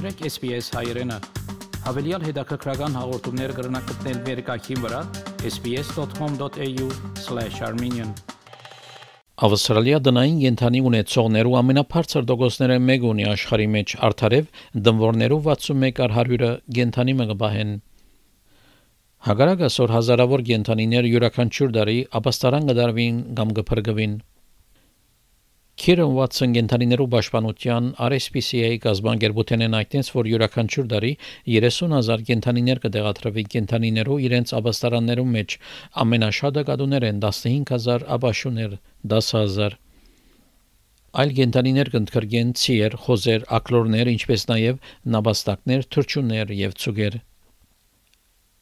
Մաղթրեք SPS հայրենը։ Հավելյալ հետաքրքրական հաղորդումներ կգրնակցնել վերկայքին վրա sps.com.au/armenian Ավստրալիա դնային ենթանի ունեցողներու ամենաբարձր դոգոսները մեկ ունի աշխարհի մեջ արդարև դմվորներու 61-100-ը ենթանի մը գբահեն Հագարակ ասոր հազարավոր գենթանիներ յուրաքանչյուր տարի ապաստարան կդարվին կամ կփրկվին։ Քիրն Վատսոն գենթանիներու պաշտպանության RSPCA գազբանգերբութենեն այդտենց որ յուրաքանչյուր տարի 30000 գենթանիներ կդեղադրվի գենթանիներու իրենց ապաստարաններու մեջ ամենաշատը կադուներ են 15000 ապաշուներ 10000 Այլ գենթանիներ կընդգրկեն ցիեր, խոզեր, ակլորներ, ինչպես նաև նաբաստակներ, թրջուններ եւ ցուգեր։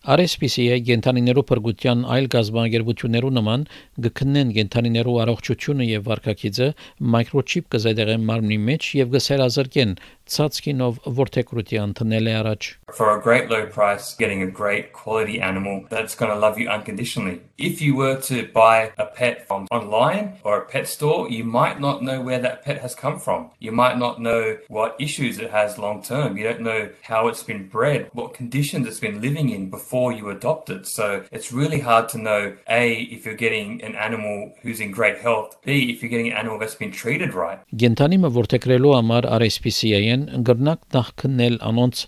RSPCA գենթանիներու փրկության այլ գազբանգերություններու նման գքնեն գենթանիներու առողջությունը եւ վարքագիծը մայկրոչիպ կզետեղեն մարմնի մեջ եւ գսերազրկեն ցածկինով որթեկրության տնել է առաջ For a great low price getting a great quality animal that's going to love you unconditionally. If you were to buy a pet from online or a pet store, you might not know where that pet has come from. You might not know what issues it has long term. You don't know how it's been bred, what conditions it's been living in before before you adopt it. So it's really hard to know A, if you're getting an animal who's in great health, B, if you're getting an animal that's been treated right. Գենտանիմը որթեքրելու համար RSPCA-ն գրնակ նախ քննել անոնց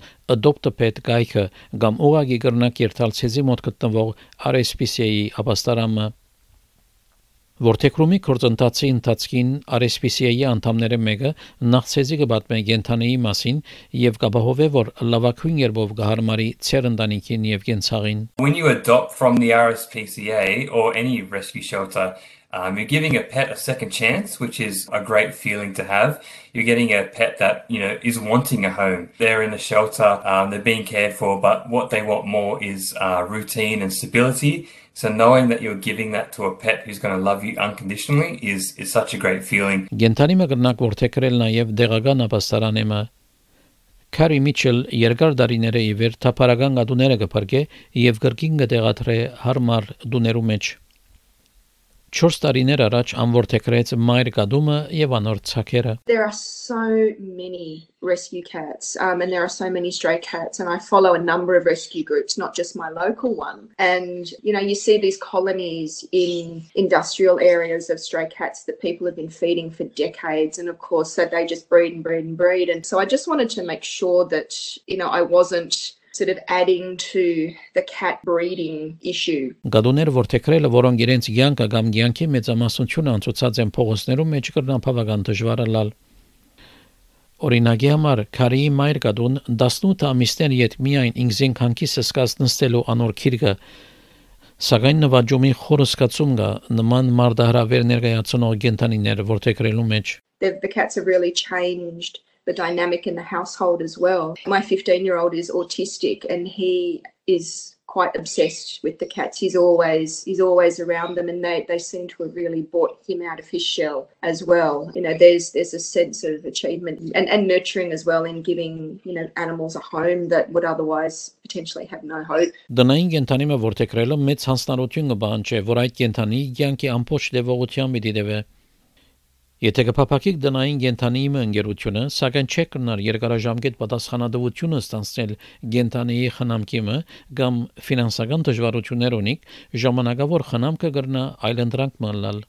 pet գայքը կամ ուղագի գրնակ երթալ ցեզի մոտ գտնվող RSPCA-ի ապաստարամը Որթեքրումի կորցընթացի ընթացքին RSPCA-ի անդամները մեկը նախցեզի կբատմե գենթանեի մասին եւ կապահովե որ լավակույն երբով կհարմարի ցեր ընտանիքին եւ կենցաղին When you adopt from the RSPCA or any rescue shelter Um, you're giving a pet a second chance, which is a great feeling to have. You're getting a pet that you know is wanting a home. They're in a shelter, um, they're being cared for, but what they want more is uh, routine and stability. So knowing that you're giving that to a pet who's going to love you unconditionally is is such a great feeling. Գենտանի մգնակ որթեքրել նաև դեղական ապաստարանեմը Քարի Միչել երկար դարիները ի վեր թափարական գատուները կփրկե եւ գրքին կտեղադրե հարմար դուներու մեջ 4 տարիներ առաջ անորթեքրեց մայր կադումը եւ անոր ցակերը There are so many rescue cats um, and there are so many stray cats and I follow a number of rescue groups not just my local one and you know you see these colonies in industrial areas of stray cats that people have been feeding for decades and of course so they just breed and breed and breed and so I just wanted to make sure that you know I wasn't sort of adding to the cat breeding issue. Գադուները որթեքրելը, որոնք իրենց ցանկը կամ ցանկի մեծամասնությունը անցուցած են փողոցներում մեջ կրնան բավական դժվարալալ։ Օրինակի համար քարի մայր կադուն 18 ամիսներ յետ միայն ինքզին քանքիսը սկաց նստելու անոր քիրկը Սակայն նվաճումի խորսկացում կա նման մարդահրավեր ներկայացնող գենթանիներ որթեքրելու մեջ The, the cats have really changed the dynamic in the household as well. My 15 year old is autistic and he is quite obsessed with the cats. He's always he's always around them and they, they seem to have really brought him out of his shell as well. You know, there's there's a sense of achievement and, and nurturing as well in giving, you know, animals a home that would otherwise potentially have no hope. Դնային կենթանի մը որտեքրելը մեծ հանձնարարություն կբան չէ, որ այդ կենթանի կյանքի ամբողջ դեպողությամբ պիտի դեվե Եթե կփապակիկ դնային գենթանիի ընկերությունը, սակայն չէ կնար երկարաժամկետ պատասխանատվությունը ստանցնել գենթանիի խնամքիմը կամ ֆինանսական դժվարություններ ունի, ժամանակավոր խնամքը կգրնա այլընտրանք մնալ։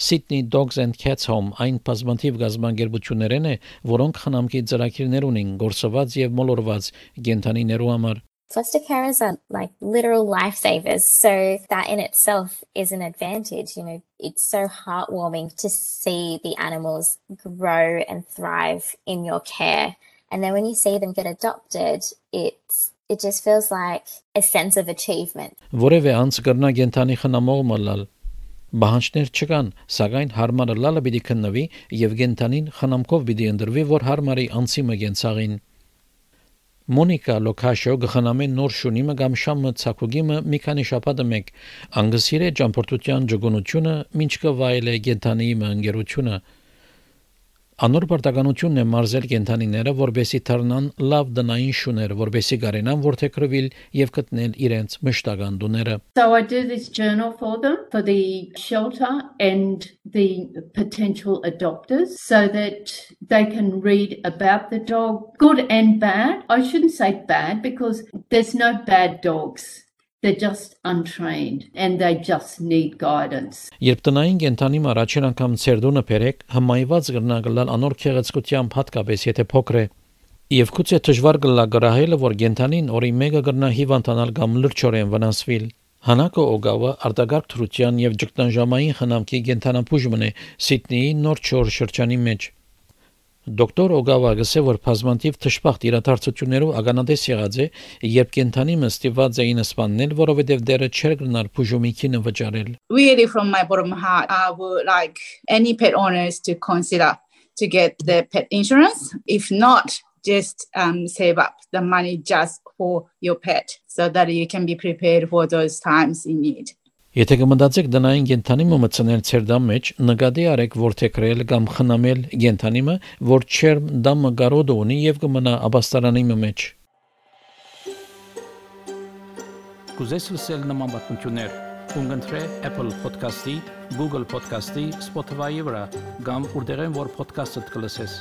Sydney Dogs and Cats Home այն բազմաթիվ գազբանգերություններն է, որոնք խնամքի ծրագիրներ ունին գործված եւ մոլորված գենթանիներու համար։ Foster carers are like literal lifesavers. So that in itself is an advantage. You know, it's so heartwarming to see the animals grow and thrive in your care. And then when you see them get adopted, it's it just feels like a sense of achievement. Որևէ անց կրնա գենթանի խնամող մալալ Բանջներ չկան, սակայն հարմարը լալը պիտի քննվի եւ գենթանին խնամքով պիտի ընդրվի, որ հարմարի անցի մգենցաղին Մոնիկա Լոքաշո գխնամեն նոր շունիմը կամ շամը ցակուգիմը մի քանի շաբաթը մեկ անգսիրե ճամփորդության ջգոնությունը ինչ կվայել է գենթանիի ընկերությունը Անոր պարտականությունն է մարզել կենթանիները, որբեսի դառնան լավ դնային շուներ, որբեսի գարենան որթեքրվել եւ գտնել իրենց մշտական դուները։ So I do this journal for them for the shelter and the potential adopters so that they can read about the dog, good and bad. I shouldn't say bad because there's no bad dogs. They're just untrained and they just need guidance. Երբ տնային կենթանի առաջին անգամ ցերդունը բերեք, հմայված գրնա գլալ անոր քեղեցկությամբ հատկապես եթե փոքր է։ Եվ քուցե դժվար գլա գրահելը, որ կենթանին օրի մեկը գրնա հիվանդանալ կամ լրջորեն վնասվել։ Հանակո օգավը արտագարկ թրության եւ ճգտանժամային խնամքի կենթանապուժմն է Սիդնեի նոր չոր շրջանի մեջ։ Դոկտոր Օգավա գսե որ բազմանտիվ թշպախտ իրադարձություններով ականատես եղած է, երբ կենթանի մստիված էին սպաննել, որովհետև դերը չէր գնար փուժումիքին վճարել։ Really from my bottom heart, I would like any pet owners to consider to get the pet insurance. If not, just um, save up the money just for your pet so that you can be prepared for those times in need. Եթե կմտածեք դնային գենթանիմը մտցնել ցեր դամ մեջ, նկատի արեք որթեքրել կամ խնամել գենթանիմը, որ չեր դամը գարոդ ունի եւ կմնա աբաստարանի մեջ։ Կուզես լսել նման բանություններ, կընտրե Apple Podcast-ի, Google Podcast-ի, Spotify-ի վրա, կամ որտեղեն որ podcast-ը կլսես։